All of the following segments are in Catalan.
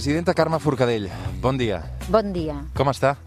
Presidenta Carme Forcadell, bon dia. Bon dia. Com està?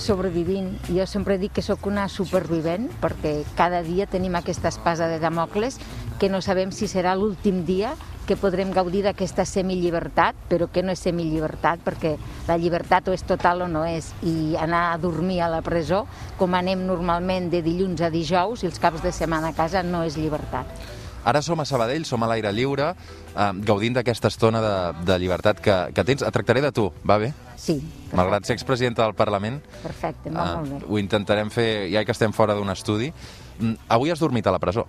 Sobrevivint. Jo sempre dic que sóc una supervivent perquè cada dia tenim aquesta espasa de Damocles que no sabem si serà l'últim dia que podrem gaudir d'aquesta semillibertat, però que no és semillibertat perquè la llibertat o és total o no és. I anar a dormir a la presó, com anem normalment de dilluns a dijous i els caps de setmana a casa, no és llibertat. Ara som a Sabadell, som a l'aire lliure, eh, gaudint d'aquesta estona de, de llibertat que, que tens. Et tractaré de tu, va bé? Sí. Perfecte. Malgrat ser expresidenta del Parlament, Perfecte, va eh, molt bé. ho intentarem fer, ja que estem fora d'un estudi. Mm, Avui has dormit a la presó.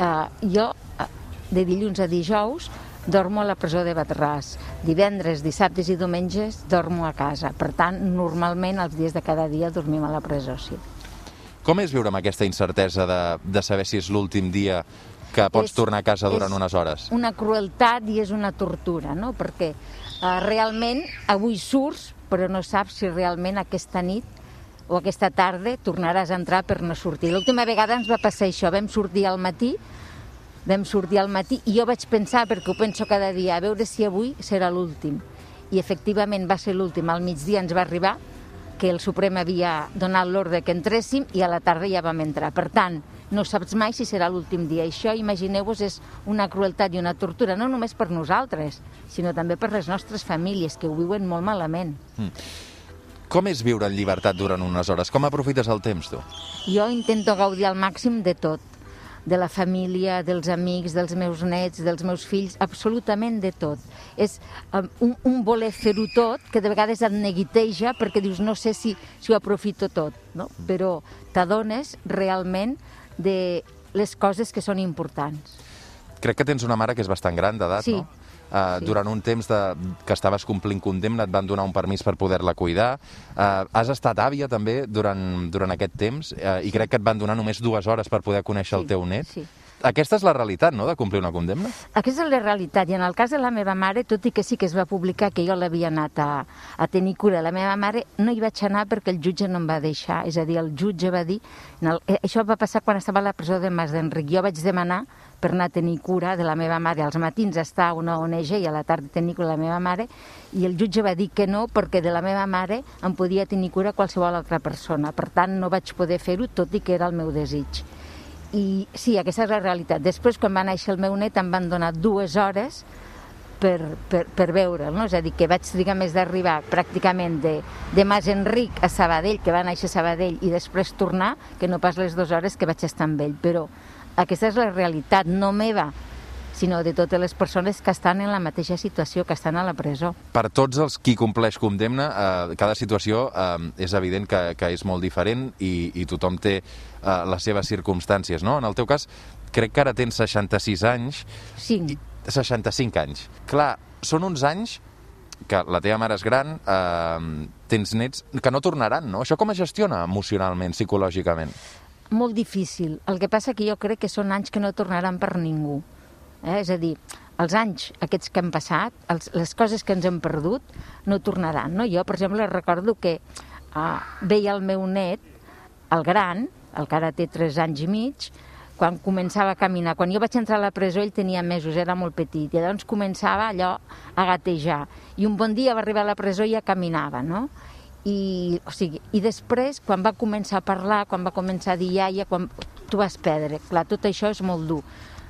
Uh, jo, uh, de dilluns a dijous, dormo a la presó de Batràs. Divendres, dissabtes i diumenges dormo a casa. Per tant, normalment els dies de cada dia dormim a la presó, sí. Com és viure amb aquesta incertesa de, de saber si és l'últim dia que pots És- tornar a casa durant unes hores? Una crueltat i és una tortura, no? Perquè uh, realment avui surts, però no saps si realment aquesta nit o aquesta tarda tornaràs a entrar per no sortir. L'última vegada ens va passar això, vam sortir al matí, vam sortir al matí i jo vaig pensar, perquè ho penso cada dia, a veure si avui serà l'últim. I efectivament va ser l'últim. Al migdia ens va arribar que el Suprem havia donat l'ordre que entréssim i a la tarda ja vam entrar. Per tant, no saps mai si serà l'últim dia. Això, imagineu-vos, és una crueltat i una tortura, no només per nosaltres, sinó també per les nostres famílies, que ho viuen molt malament. Com és viure en llibertat durant unes hores? Com aprofites el temps, tu? Jo intento gaudir al màxim de tot, de la família, dels amics, dels meus nets, dels meus fills, absolutament de tot. És um, un, un voler fer-ho tot que de vegades et neguiteja perquè dius no sé si, si ho aprofito tot, no? però t'adones realment de les coses que són importants. Crec que tens una mare que és bastant gran d'edat, Sí. no? Uh, Sí. Durant un temps de, que estaves complint condemna et van donar un permís per poder-la cuidar. Uh, has estat àvia també durant, durant aquest temps uh, i crec que et van donar només dues hores per poder conèixer el Sí, teu net. sí. Aquesta és la realitat, no?, de complir una condemna? Aquesta és la realitat, i en el cas de la meva mare, tot i que sí que es va publicar que jo l'havia anat a, a tenir cura, la meva mare no hi vaig anar perquè el jutge no em va deixar, és a dir, el jutge va dir... El, eh, això va passar quan estava a la presó de Mas d'Enric. Jo vaig demanar per anar a tenir cura de la meva mare. Als matins està a una ONG i a la tarda tenir cura de la meva mare, i el jutge va dir que no, perquè de la meva mare em podia tenir cura qualsevol altra persona. Per tant, no vaig poder fer-ho, tot i que era el meu desig. I sí, aquesta és la realitat. Després, quan va néixer el meu net, em van donar dues hores per, per, per veure'l, no? És a dir, que vaig trigar més d'arribar pràcticament de, de Mas Enric a Sabadell, que va néixer a Sabadell, i després tornar, que no pas les dues hores que vaig estar amb ell. Però aquesta és la realitat, no meva, sinó de totes les persones que estan en la mateixa situació, que estan a la presó. Per tots els qui compleix condemna, eh, cada situació eh, és evident que, que és molt diferent i, i tothom té eh, les seves circumstàncies, no? En el teu cas, crec que ara tens 66 anys, Cinc. 65 anys. Clar, són uns anys que la teva mare és gran, eh, tens nets que no tornaran, no? Això com es gestiona emocionalment, psicològicament? molt difícil. El que passa que jo crec que són anys que no tornaran per ningú. Eh? És a dir, els anys aquests que han passat, els, les coses que ens hem perdut, no tornaran. No? Jo, per exemple, recordo que uh, veia el meu net, el gran, el que ara té 3 anys i mig, quan començava a caminar. Quan jo vaig entrar a la presó ell tenia mesos, era molt petit, i llavors començava allò a gatejar. I un bon dia va arribar a la presó i ja caminava, no? I, o sigui, I després, quan va començar a parlar, quan va començar a dir iaia, quan tu vas perdre. Clar, tot això és molt dur.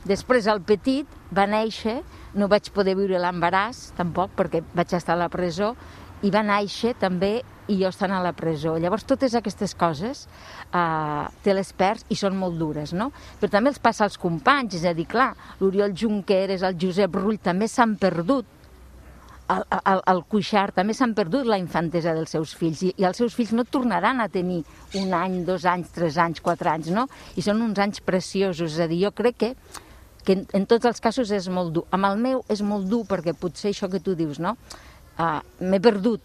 Després el petit va néixer, no vaig poder viure l'embaràs tampoc perquè vaig estar a la presó, i va néixer també i jo estant a la presó. Llavors totes aquestes coses eh, te les perds i són molt dures, no? Però també els passa als companys, és a dir, clar, l'Oriol Junqueras, el Josep Rull també s'han perdut el, el, el Cuixart també s'han perdut la infantesa dels seus fills i, i els seus fills no tornaran a tenir un any, dos anys, tres anys, quatre anys, no? I són uns anys preciosos, és a dir, jo crec que, que en, en tots els casos és molt dur. Amb el meu és molt dur perquè potser això que tu dius, no? Uh, M'he perdut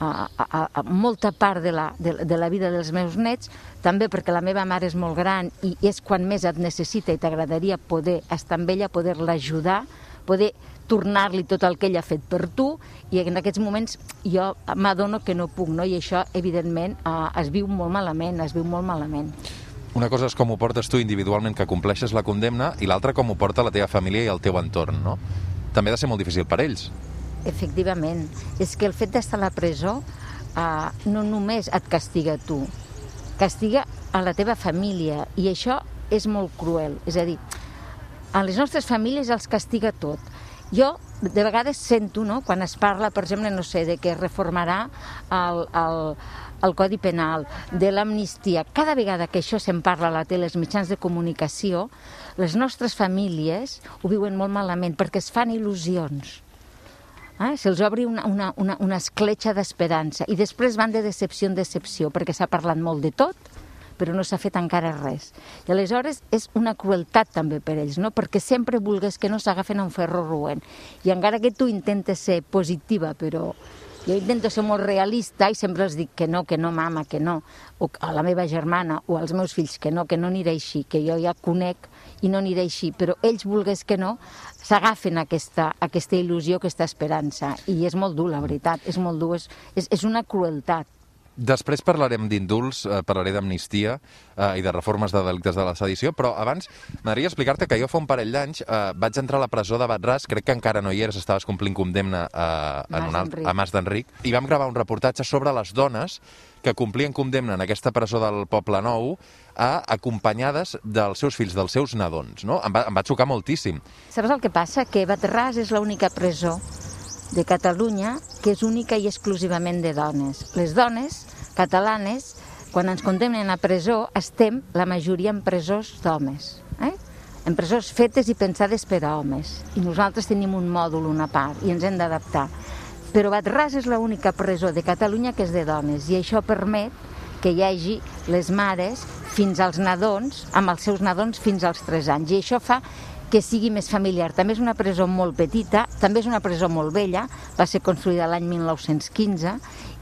a, a, a molta part de la, de, de la vida dels meus nets, també perquè la meva mare és molt gran i és quan més et necessita i t'agradaria poder estar amb ella, poder-la ajudar, poder tornar-li tot el que ella ha fet per tu i en aquests moments jo m'adono que no puc, no? i això evidentment eh, es viu molt malament, es viu molt malament. Una cosa és com ho portes tu individualment, que compleixes la condemna, i l'altra com ho porta la teva família i el teu entorn, no? També ha de ser molt difícil per ells. Efectivament. És que el fet d'estar a la presó eh, no només et castiga tu, castiga a la teva família i això és molt cruel. És a dir, a les nostres famílies els castiga tot. Jo de vegades sento, no?, quan es parla, per exemple, no sé, de que reformarà el, el, el Codi Penal, de l'amnistia, cada vegada que això se'n parla a la tele, els mitjans de comunicació, les nostres famílies ho viuen molt malament perquè es fan il·lusions. Eh? Se'ls obri una, una, una, una escletxa d'esperança i després van de decepció en decepció perquè s'ha parlat molt de tot però no s'ha fet encara res. I aleshores és una crueltat també per ells, no? perquè sempre vulgues que no s'agafen a un ferro roent. I encara que tu intentes ser positiva, però jo intento ser molt realista i sempre els dic que no, que no, mama, que no, o a la meva germana o als meus fills que no, que no aniré així, que jo ja conec i no aniré així, però ells vulgues que no, s'agafen aquesta, aquesta il·lusió, aquesta esperança, i és molt dur, la veritat, és molt dur, és, és, és una crueltat. Després parlarem d'indults, eh, parlaré d'amnistia eh, i de reformes de delictes de la sedició, però abans m'agradaria explicar-te que jo fa un parell d'anys eh, vaig entrar a la presó de Batràs, crec que encara no hi eres, estaves complint condemna eh, en un alt, a Mas d'Enric, i vam gravar un reportatge sobre les dones que complien condemna en aquesta presó del Poble Nou a, acompanyades dels seus fills, dels seus nadons. No? Em, va, em va xocar moltíssim. Saps el que passa? Que Batràs és l'única presó de Catalunya que és única i exclusivament de dones. Les dones catalanes, quan ens condemnen a presó, estem la majoria en presós d'homes. Eh? En presós fetes i pensades per a homes. I nosaltres tenim un mòdul, una part, i ens hem d'adaptar. Però Batràs és l'única presó de Catalunya que és de dones, i això permet que hi hagi les mares fins als nadons, amb els seus nadons fins als 3 anys. I això fa que sigui més familiar. També és una presó molt petita, també és una presó molt vella, va ser construïda l'any 1915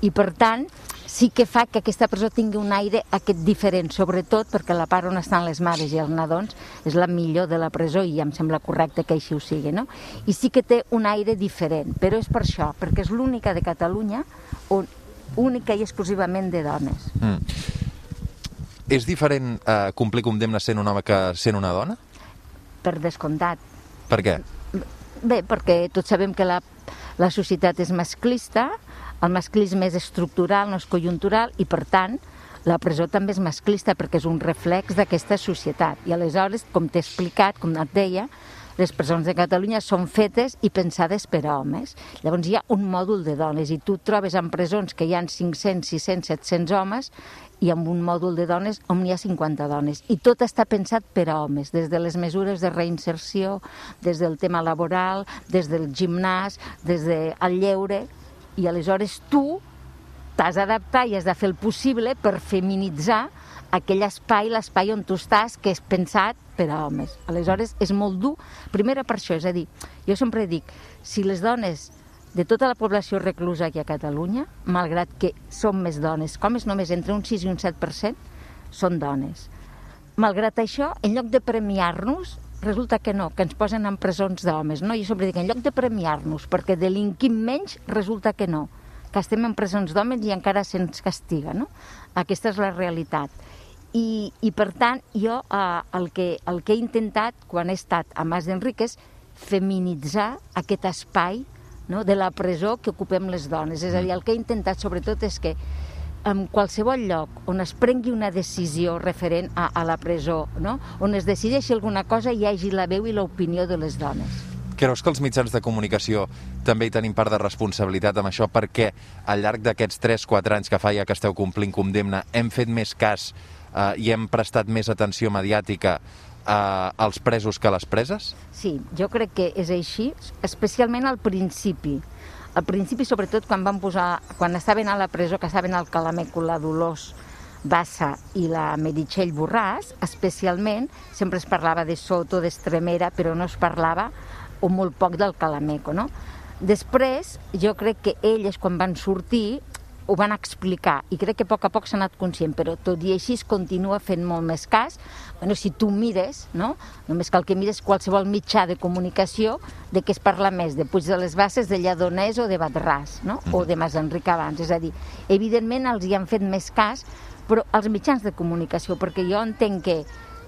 i per tant sí que fa que aquesta presó tingui un aire aquest diferent, sobretot perquè la part on estan les mares i els nadons és la millor de la presó i em sembla correcte que així ho sigui, no? I sí que té un aire diferent, però és per això, perquè és l'única de Catalunya on única i exclusivament de dones. Mm. És diferent eh, complir condemna sent un home que sent una dona? per descomptat. Per què? Bé, perquè tots sabem que la, la societat és masclista, el masclisme és estructural, no és conjuntural, i per tant la presó també és masclista perquè és un reflex d'aquesta societat. I aleshores, com t'he explicat, com et deia, les presons de Catalunya són fetes i pensades per a homes. Llavors hi ha un mòdul de dones i tu trobes en presons que hi ha 500, 600, 700 homes i amb un mòdul de dones on hi ha 50 dones. I tot està pensat per a homes, des de les mesures de reinserció, des del tema laboral, des del gimnàs, des del lleure, i aleshores tu t'has d'adaptar i has de fer el possible per feminitzar aquell espai, l'espai on tu estàs, que és pensat per a homes. Aleshores, és molt dur, primera per això, és a dir, jo sempre dic, si les dones de tota la població reclusa aquí a Catalunya, malgrat que som més dones, com és només entre un 6 i un 7%, són dones. Malgrat això, en lloc de premiar-nos, resulta que no, que ens posen en presons d'homes, no? Jo sempre dic, en lloc de premiar-nos perquè delinquim menys, resulta que no, que estem en presons d'homes i encara se'ns castiga, no? Aquesta és la realitat. I, i per tant, jo eh, el, que, el que he intentat quan he estat a Mas d'Enric és feminitzar aquest espai no, de la presó que ocupem les dones. És a dir, el que he intentat sobretot és que en qualsevol lloc on es prengui una decisió referent a, a la presó, no? on es decideixi alguna cosa, hi hagi la veu i l'opinió de les dones. Creus que els mitjans de comunicació també hi tenim part de responsabilitat amb això perquè al llarg d'aquests 3-4 anys que fa ja que esteu complint condemna hem fet més cas eh, i hem prestat més atenció mediàtica eh, als presos que a les preses? Sí, jo crec que és així, especialment al principi. Al principi, sobretot, quan van posar, quan estaven a la presó, que estaven al Calameco, la Dolors Bassa i la Meritxell Borràs, especialment, sempre es parlava de Soto, d'Estremera, però no es parlava o molt poc del Calameco, no? Després, jo crec que elles, quan van sortir, ho van explicar i crec que a poc a poc s'ha anat conscient, però tot i així es continua fent molt més cas. Bueno, si tu mires, no? només cal que mires qualsevol mitjà de comunicació de què es parla més, de Puig de les Basses, de Lledonès o de Batràs, no? Mm. o de Mas Enric abans. És a dir, evidentment els hi han fet més cas, però els mitjans de comunicació, perquè jo entenc que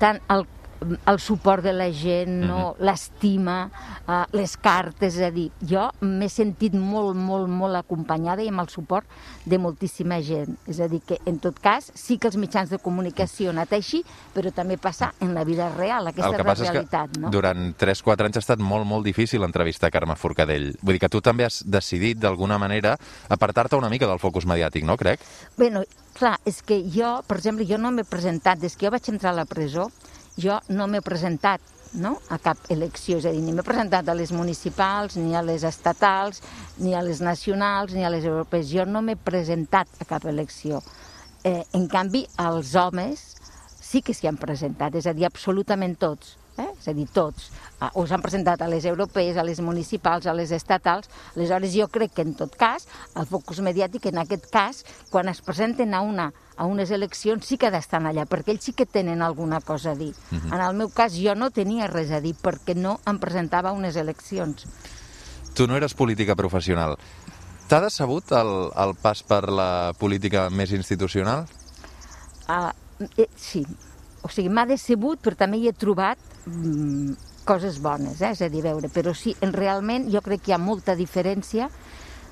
tant el el suport de la gent, no? Mhm. l'estima, uh, les cartes, és a dir, jo m'he sentit molt, molt, molt acompanyada i amb el suport de moltíssima gent. És a dir, que en tot cas sí que els mitjans de comunicació han anat així, però també passa en la vida real, aquesta el que passa realitat, és que no? durant 3-4 anys ha estat molt, molt difícil entrevistar Carme Forcadell. Vull dir que tu també has decidit, d'alguna manera, apartar-te una mica del focus mediàtic, no, crec? Bueno, clar, és que jo, per exemple, jo no m'he presentat, des que jo vaig entrar a la presó, jo no m'he presentat no? a cap elecció, és a dir, ni m'he presentat a les municipals, ni a les estatals, ni a les nacionals, ni a les europees. Jo no m'he presentat a cap elecció. Eh, en canvi, els homes sí que s'hi han presentat, és a dir, absolutament tots. Eh? És a dir, tots. Ah, o s'han presentat a les europees, a les municipals, a les estatals. Aleshores, jo crec que, en tot cas, el focus mediàtic, en aquest cas, quan es presenten a una a unes eleccions sí que ha d'estar allà, perquè ells sí que tenen alguna cosa a dir. Uh -huh. En el meu cas jo no tenia res a dir perquè no em presentava a unes eleccions. Tu no eres política professional. T'ha decebut el, el pas per la política més institucional? Uh, eh, sí, o sigui, m'ha decebut, però també hi he trobat mm, coses bones, eh? és a dir, veure, però sí, en, realment jo crec que hi ha molta diferència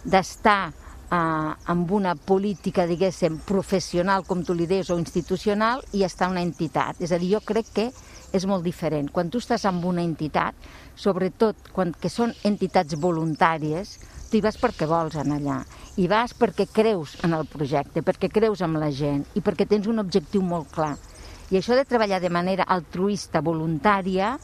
d'estar eh, amb una política, diguéssim, professional, com tu li deies, o institucional, i estar una entitat. És a dir, jo crec que és molt diferent. Quan tu estàs amb una entitat, sobretot quan que són entitats voluntàries, tu hi vas perquè vols anar allà, i vas perquè creus en el projecte, perquè creus en la gent, i perquè tens un objectiu molt clar. I això de treballar de manera altruista, voluntària,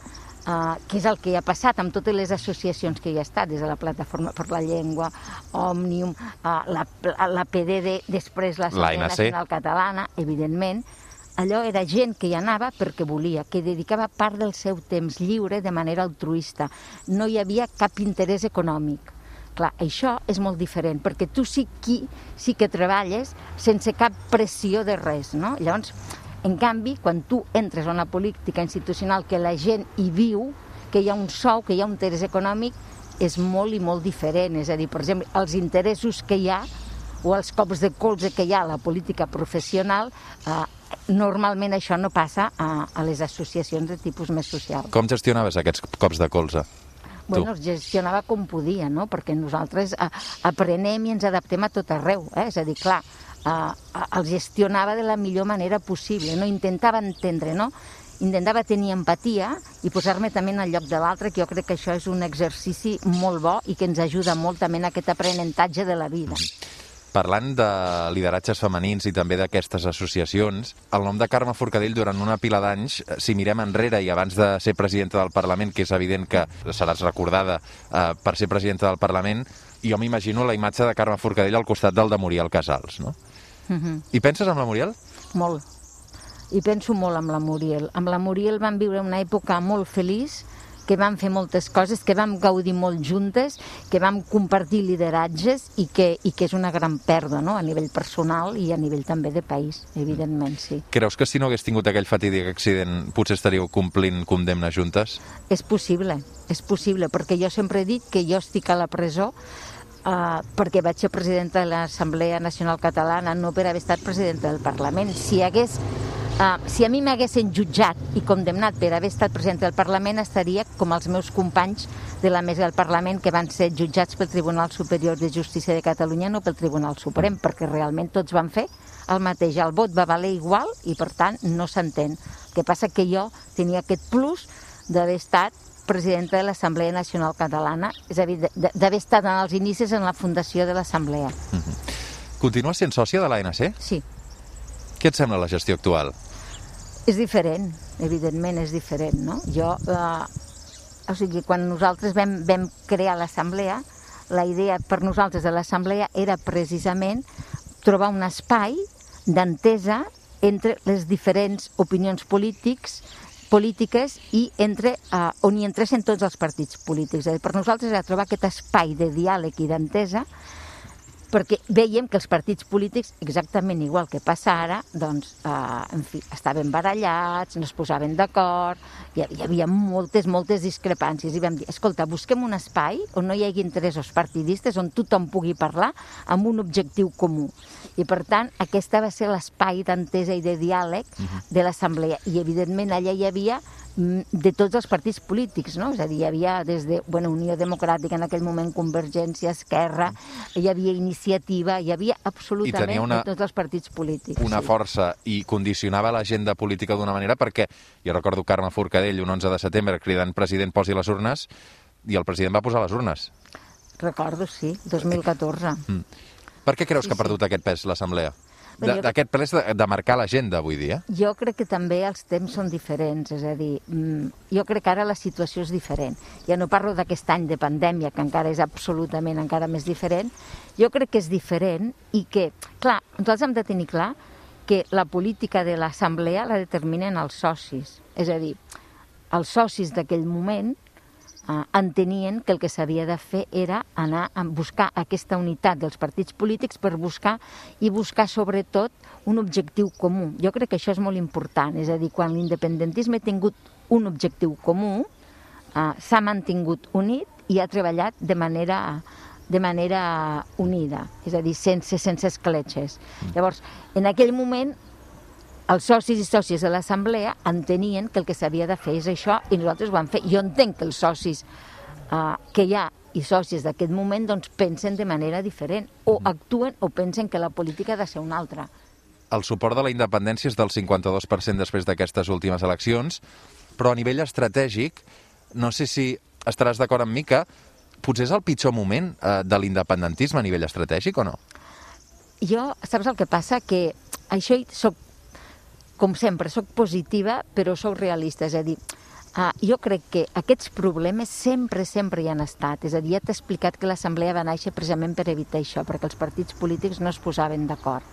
Uh, que és el que ha passat amb totes les associacions que hi ha estat, des de la Plataforma per la Llengua, Òmnium, uh, la, la PDD, després l'Assemblea Nacional Catalana, evidentment, allò era gent que hi anava perquè volia, que dedicava part del seu temps lliure de manera altruista. No hi havia cap interès econòmic. Clar, això és molt diferent, perquè tu sí, qui, sí que treballes sense cap pressió de res, no? Llavors, en canvi, quan tu entres a una política institucional que la gent hi viu, que hi ha un sou, que hi ha un interès econòmic, és molt i molt diferent. És a dir, per exemple, els interessos que hi ha o els cops de colze que hi ha a la política professional, eh, normalment això no passa a, a les associacions de tipus més social. Com gestionaves aquests cops de colze? Bueno, es gestionava com podia, no? Perquè nosaltres a, aprenem i ens adaptem a tot arreu, eh? És a dir, clar, eh, el gestionava de la millor manera possible, no? intentava entendre, no? intentava tenir empatia i posar-me també en el lloc de l'altre, que jo crec que això és un exercici molt bo i que ens ajuda molt també en aquest aprenentatge de la vida. Parlant de lideratges femenins i també d'aquestes associacions, el nom de Carme Forcadell durant una pila d'anys, si mirem enrere i abans de ser presidenta del Parlament, que és evident que seràs recordada eh, per ser presidenta del Parlament, jo m'imagino la imatge de Carme Forcadell al costat del de Muriel Casals, no? Uh Mhm. -huh. I penses en la Muriel? Molt. I penso molt amb la Muriel. Amb la Muriel vam viure una època molt feliç, que vam fer moltes coses, que vam gaudir molt juntes, que vam compartir lideratges i que, i que és una gran pèrdua no? a nivell personal i a nivell també de país, evidentment, sí. Creus que si no hagués tingut aquell fatídic accident potser estaríeu complint condemna juntes? És possible, és possible, perquè jo sempre he dit que jo estic a la presó Uh, perquè vaig ser presidenta de l'Assemblea Nacional Catalana, no per haver estat presidenta del Parlament. Si hagués Uh, si a mi m'haguessin jutjat i condemnat per haver estat president del Parlament, estaria com els meus companys de la mesa del Parlament que van ser jutjats pel Tribunal Superior de Justícia de Catalunya, no pel Tribunal Suprem, perquè realment tots van fer el mateix. El vot va valer igual i, per tant, no s'entén. El que passa que jo tenia aquest plus d'haver estat presidenta de l'Assemblea Nacional Catalana, és a dir, d'haver estat en els inicis en la fundació de l'Assemblea. Mm -hmm. Continues sent sòcia de l'ANC? Sí. Què et sembla la gestió actual? És diferent, evidentment és diferent, no? Jo, eh, o sigui, quan nosaltres vam, vam crear l'assemblea, la idea per nosaltres de l'assemblea era precisament trobar un espai d'entesa entre les diferents opinions polítics polítiques i entre, eh, on hi entressin tots els partits polítics. Per nosaltres era trobar aquest espai de diàleg i d'entesa perquè veiem que els partits polítics, exactament igual que passa ara, doncs, eh, en fi, estaven barallats, no es posaven d'acord, hi, hi havia moltes, moltes discrepàncies, i vam dir, escolta, busquem un espai on no hi hagi interessos partidistes, on tothom pugui parlar amb un objectiu comú. I, per tant, aquesta va ser l'espai d'entesa i de diàleg uh -huh. de l'Assemblea. I, evidentment, allà hi havia de tots els partits polítics, no? És a dir, hi havia des de bueno, Unió Democràtica, en aquell moment Convergència, Esquerra, hi havia Iniciativa, hi havia absolutament una, de tots els partits polítics. Una sí. força i condicionava l'agenda política d'una manera perquè, jo recordo Carme Forcadell un 11 de setembre cridant president posi les urnes i el president va posar les urnes. Recordo, sí, 2014. Mm. Per què creus sí, que ha perdut sí. aquest pes l'Assemblea? D'aquest ple de, de marcar l'agenda, vull dir, eh? Jo crec que també els temps són diferents, és a dir, mm, jo crec que ara la situació és diferent. Ja no parlo d'aquest any de pandèmia, que encara és absolutament encara més diferent, jo crec que és diferent i que, clar, nosaltres hem de tenir clar que la política de l'assemblea la determinen els socis, és a dir, els socis d'aquell moment eh, entenien que el que s'havia de fer era anar a buscar aquesta unitat dels partits polítics per buscar i buscar sobretot un objectiu comú. Jo crec que això és molt important, és a dir, quan l'independentisme ha tingut un objectiu comú, eh, s'ha mantingut unit i ha treballat de manera de manera unida, és a dir, sense, sense escletxes. Mm. Llavors, en aquell moment els socis i sòcies de l'assemblea entenien que el que s'havia de fer és això i nosaltres ho vam fer. Jo entenc que els socis uh, que hi ha i socis d'aquest moment doncs, pensen de manera diferent o mm. actuen o pensen que la política ha de ser una altra. El suport de la independència és del 52% després d'aquestes últimes eleccions, però a nivell estratègic, no sé si estaràs d'acord amb mi que potser és el pitjor moment eh, de l'independentisme a nivell estratègic o no? Jo, saps el que passa? Que això soc com sempre, sóc positiva, però sóc realista, és a dir, Uh, jo crec que aquests problemes sempre, sempre hi han estat. És a dir, ja t'he explicat que l'Assemblea va néixer precisament per evitar això, perquè els partits polítics no es posaven d'acord.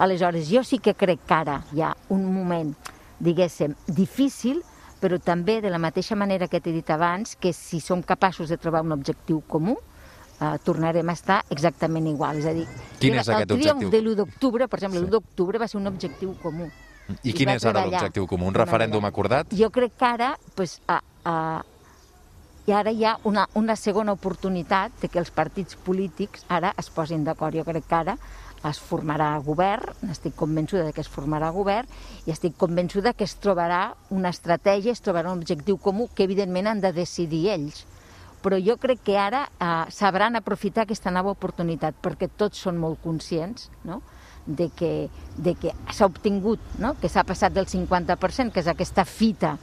Aleshores, jo sí que crec que ara hi ha un moment, diguéssim, difícil, però també de la mateixa manera que t'he dit abans, que si som capaços de trobar un objectiu comú, uh, tornarem a estar exactament igual. És a dir, Quin és aquest el objectiu? de l'1 d'octubre, per exemple, sí. l'1 d'octubre va ser un objectiu comú i, I quin és ara l'objectiu comú? Un referèndum acordat? Jo crec que ara, pues, a, a, i ara hi ha una, una segona oportunitat de que els partits polítics ara es posin d'acord. Jo crec que ara es formarà govern, estic convençuda de que es formarà govern i estic convençuda que es trobarà una estratègia, es trobarà un objectiu comú que evidentment han de decidir ells. Però jo crec que ara eh, sabran aprofitar aquesta nova oportunitat perquè tots són molt conscients, no?, de que, de que s'ha obtingut, no? que s'ha passat del 50%, que és aquesta fita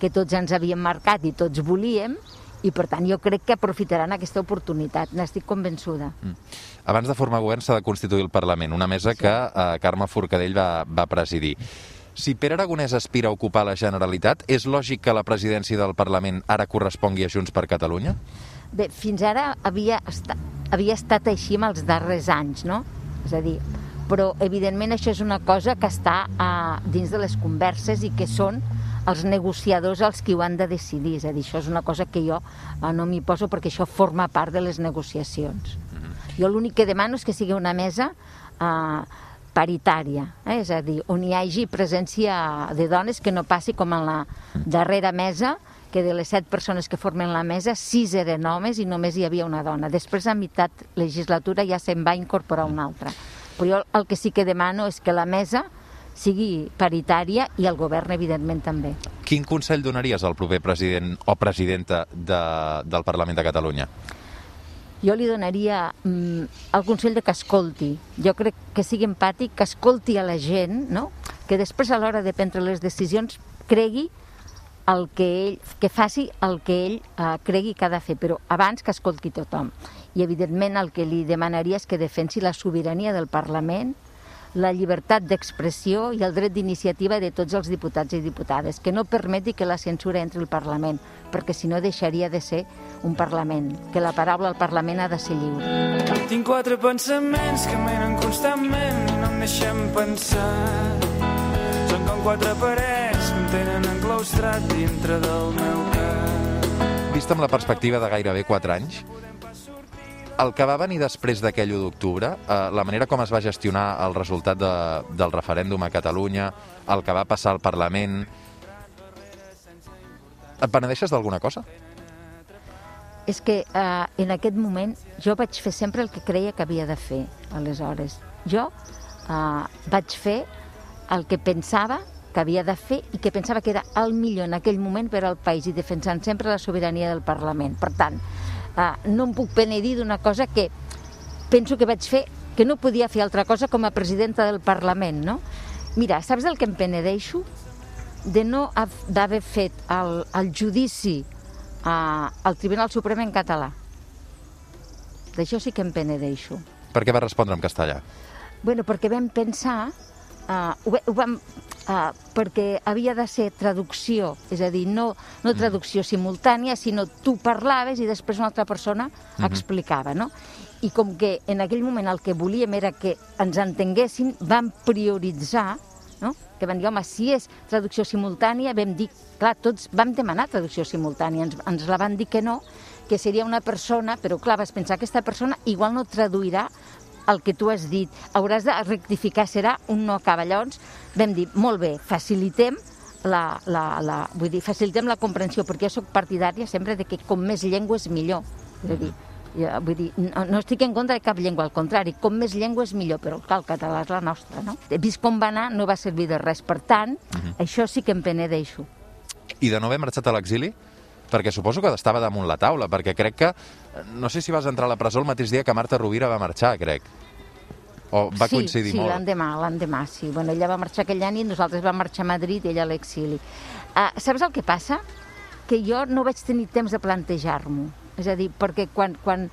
que tots ens havíem marcat i tots volíem, i per tant jo crec que aprofitaran aquesta oportunitat, n'estic convençuda. Mm. Abans de formar govern s'ha de constituir el Parlament, una mesa sí. que eh, Carme Forcadell va, va presidir. Si Pere Aragonès aspira a ocupar la Generalitat, és lògic que la presidència del Parlament ara correspongui a Junts per Catalunya? Bé, fins ara havia, estat, havia estat així amb els darrers anys, no? És a dir, però evidentment això és una cosa que està a, dins de les converses i que són els negociadors els qui ho han de decidir. És a dir, això és una cosa que jo eh, no m'hi poso perquè això forma part de les negociacions. Mhm. Jo l'únic que demano és que sigui una mesa eh, paritària, eh? és a dir, on hi hagi presència de dones que no passi com en la darrera mesa, que de les set persones que formen la mesa, sis eren homes i només hi havia una dona. Després, a meitat legislatura, ja se'n va incorporar una altra. Però jo el que sí que demano és que la mesa sigui paritària i el govern, evidentment, també. Quin consell donaries al proper president o presidenta de, del Parlament de Catalunya? Jo li donaria mm, el consell de que escolti. Jo crec que sigui empàtic, que escolti a la gent, no? que després a l'hora de prendre les decisions cregui el que ell, que faci el que ell eh, cregui que ha de fer, però abans que escolti tothom i evidentment el que li demanaria és que defensi la sobirania del Parlament, la llibertat d'expressió i el dret d'iniciativa de tots els diputats i diputades, que no permeti que la censura entri al Parlament, perquè si no deixaria de ser un Parlament, que la paraula al Parlament ha de ser lliure. Tinc quatre pensaments que menen constantment i no em deixen pensar. Són com quatre parets que em tenen enclaustrat dintre del meu cap. Vist amb la perspectiva de gairebé 4 anys, el que va venir després d'aquell 1 d'octubre, eh, la manera com es va gestionar el resultat de, del referèndum a Catalunya, el que va passar al Parlament... Et penedeixes d'alguna cosa? És que eh, en aquest moment jo vaig fer sempre el que creia que havia de fer, aleshores. Jo eh, vaig fer el que pensava que havia de fer i que pensava que era el millor en aquell moment per al país i defensant sempre la sobirania del Parlament. Per tant, no em puc penedir d'una cosa que penso que vaig fer que no podia fer altra cosa com a presidenta del Parlament, no? Mira, saps el que em penedeixo? De no hav- d'haver fet el, el judici eh, al Tribunal Suprem en català. D'això sí que em penedeixo. Per què va respondre en castellà? Bueno, perquè vam pensar, uh, ho, ho vam, uh, perquè havia de ser traducció, és a dir, no, no traducció simultània, sinó tu parlaves i després una altra persona explicava, no? I com que en aquell moment el que volíem era que ens entenguessin, vam prioritzar, no? que van dir, home, si és traducció simultània, vam dir, clar, tots vam demanar traducció simultània, ens, ens la van dir que no, que seria una persona, però clar, vas pensar, aquesta persona igual no traduirà el que tu has dit, hauràs de rectificar, serà un no acaba. Llavors vam dir, molt bé, facilitem la, la, la, vull dir, facilitem la comprensió, perquè jo sóc partidària sempre de que com més llengües millor. És a dir, jo, vull dir, no, no estic en contra de cap llengua, al contrari, com més llengües millor, però clar, el català és la nostra, no? He vist com va anar, no va servir de res. Per tant, això sí que em penedeixo. I de no haver marxat a l'exili? Perquè suposo que estava damunt la taula, perquè crec que... No sé si vas entrar a la presó el mateix dia que Marta Rovira va marxar, crec. O va sí, coincidir sí, molt. l'endemà, l'endemà, sí. Bueno, ella va marxar aquell any i nosaltres vam marxar a Madrid i ella a l'exili. Uh, saps el que passa? Que jo no vaig tenir temps de plantejar-m'ho. És a dir, perquè quan, quan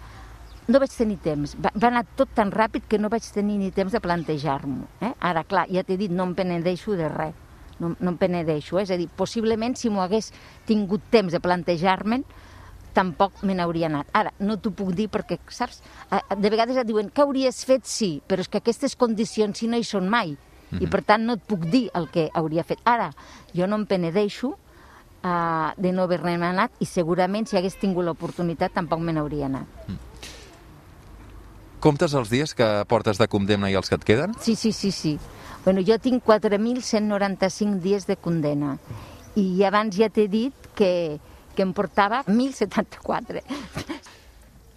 no vaig tenir temps, va, va anar tot tan ràpid que no vaig tenir ni temps de plantejar-m'ho. Eh? Ara, clar, ja t'he dit, no em penedeixo de res. No, no em penedeixo, eh? és a dir, possiblement si m'ho hagués tingut temps de plantejar-me'n, tampoc me n'hauria anat. Ara, no t'ho puc dir perquè, saps, de vegades et diuen que hauries fet sí, però és que aquestes condicions sí no hi són mai. I per tant no et puc dir el que hauria fet. Ara, jo no em penedeixo uh, de no haver-ne anat i segurament si hagués tingut l'oportunitat tampoc me n'hauria anat. Comptes els dies que portes de condemna i els que et queden? Sí, sí, sí, sí. Bueno, jo tinc 4.195 dies de condena i abans ja t'he dit que, que em portava 1.074.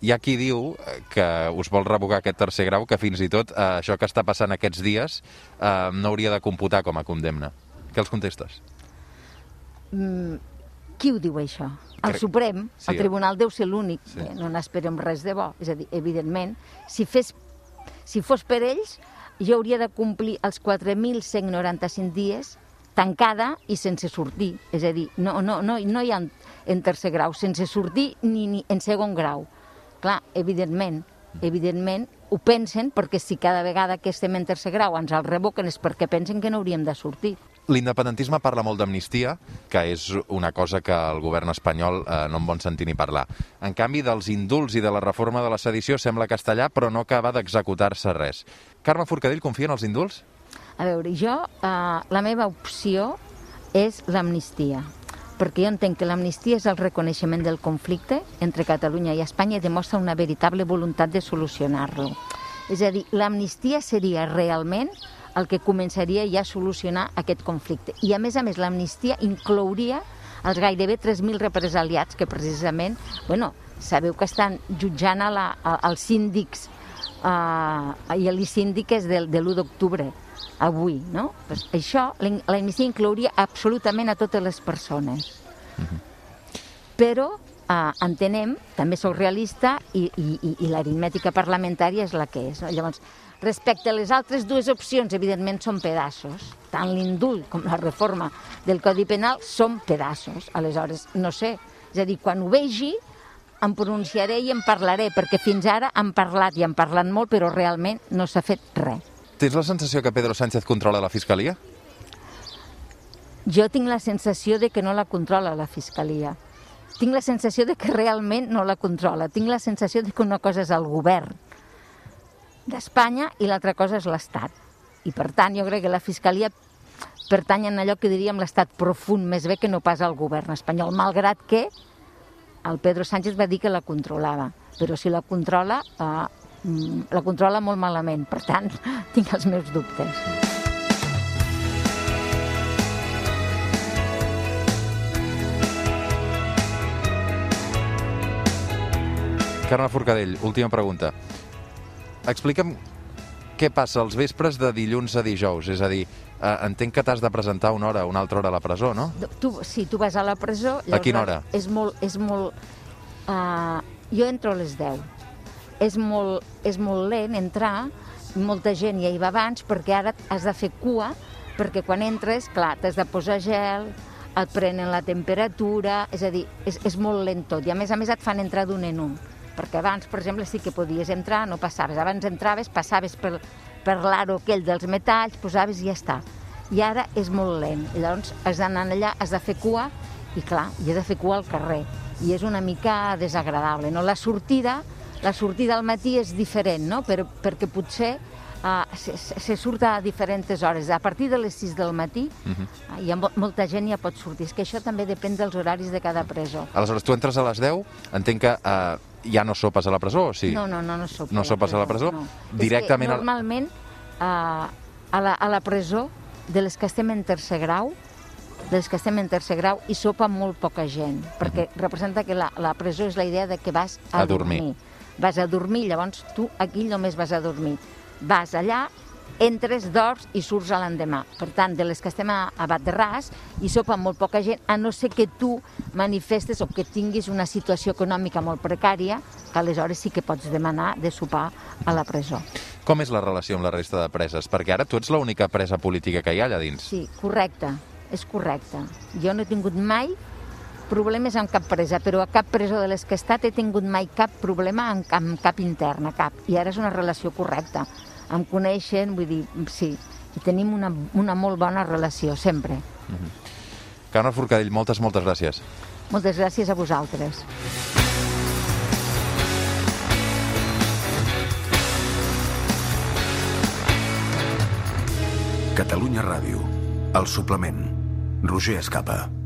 Hi ha qui diu eh, que us vol revocar aquest tercer grau, que fins i tot eh, això que està passant aquests dies eh, no hauria de computar com a condemna. Què els contestes? Mm, qui ho diu, això? El Crec- Suprem, Sí, el Tribunal deu ser l'únic, Sí. eh, no n'esperem res de bo. És a dir, evidentment, si, fes, si fos per ells, jo hauria de complir els 4.195 dies tancada i sense sortir. És a dir, no, no, no, no hi ha en, tercer grau, sense sortir ni, ni en segon grau. Clar, evidentment, evidentment ho pensen perquè si cada vegada que estem en tercer grau ens el revoquen és perquè pensen que no hauríem de sortir. L'independentisme parla molt d'amnistia, que és una cosa que el govern espanyol eh, no en vol sentir ni parlar. En canvi, dels indults i de la reforma de la sedició sembla castellà, però no acaba d'executar-se res. Carme Forcadell confia en els indults? A veure, jo, eh, la meva opció és l'amnistia, perquè jo entenc que l'amnistia és el reconeixement del conflicte entre Catalunya i Espanya i demostra una veritable voluntat de solucionar-lo. És a dir, l'amnistia seria realment el que començaria ja a solucionar aquest conflicte. I, a més a més, l'amnistia inclouria els gairebé 3.000 represaliats que precisament, bueno, sabeu que estan jutjant a la, a, als síndics uh, i a les síndiques del, de l'1 d'octubre, avui, no? Pues això, la la amnistia inclouria absolutament a totes les persones. Però eh, entenem, també sóc realista i, i, i- i l'aritmètica parlamentària és la que és. No? Llavors, respecte a les altres dues opcions, evidentment són pedassos. Tant l'indult com la reforma del Codi Penal són pedassos. Aleshores, no sé, és a dir, quan ho vegi em pronunciaré i en parlaré, perquè fins ara han parlat i han parlat molt, però realment no s'ha fet res. Tens la sensació que Pedro Sánchez controla la Fiscalia? Jo tinc la sensació de que no la controla la Fiscalia. Tinc la sensació de que realment no la controla. Tinc la sensació de que una cosa és el govern d'Espanya i l'altra cosa és l'Estat. I per tant, jo crec que la Fiscalia pertany a allò que diríem l'estat profund, més bé que no pas al govern espanyol, malgrat que el Pedro Sánchez va dir que la controlava, però si la controla, eh, mm, la controla molt malament. Per tant, tinc els meus dubtes. Carme Forcadell, última pregunta. Explica'm què passa els vespres de dilluns a dijous? És a dir, eh, entenc que t'has de presentar una hora una altra hora a la presó, no? Tu, sí, tu vas a la presó... A quina hora? És molt... És molt uh, jo entro a les 10. És molt, és molt lent entrar, molta gent ja hi va abans, perquè ara has de fer cua, perquè quan entres, clar, t'has de posar gel, et prenen la temperatura, és a dir, és, és molt lent tot, i a més a més et fan entrar d'un en un, perquè abans, per exemple, sí que podies entrar, no passaves, abans entraves, passaves per, per l'aro aquell dels metalls, posaves i ja està. I ara és molt lent, i llavors has d'anar allà, has de fer cua, i clar, i has de fer cua al carrer, i és una mica desagradable, no? La sortida, la sortida al matí és diferent, no? Per, perquè potser uh, se, se surt a diferents hores. A partir de les 6 del matí uh -huh. uh, hi ha mo molta gent ja pot sortir. És que això també depèn dels horaris de cada presó. Aleshores, tu entres a les 10, entenc que uh, ja no sopes a la presó, sí? No, no, no, no sopo No sopes a la presó? No. Directament... És que normalment uh, a, la, a la presó, de les que estem en tercer grau, de les que estem en tercer grau, hi sopa molt poca gent, perquè uh -huh. representa que la, la presó és la idea de que vas a, A dormir. dormir. Vas a dormir, llavors tu aquí només vas a dormir. Vas allà, entres, dors i surts a l'endemà. Per tant, de les que estem a, a Bat de Ras, hi sopa molt poca gent, a no ser que tu manifestes o que tinguis una situació econòmica molt precària, que aleshores sí que pots demanar de sopar a la presó. Com és la relació amb la resta de preses? Perquè ara tu ets l'única presa política que hi ha allà dins. Sí, correcte, és correcte. Jo no he tingut mai problemes amb cap presa, però a cap presó de les que he estat he tingut mai cap problema amb, amb cap interna, cap. I ara és una relació correcta. Em coneixen, vull dir, sí, i tenim una, una molt bona relació, sempre. Carme Forcadell, moltes, moltes gràcies. Moltes gràcies a vosaltres. Catalunya Ràdio. El suplement. Roger Escapa.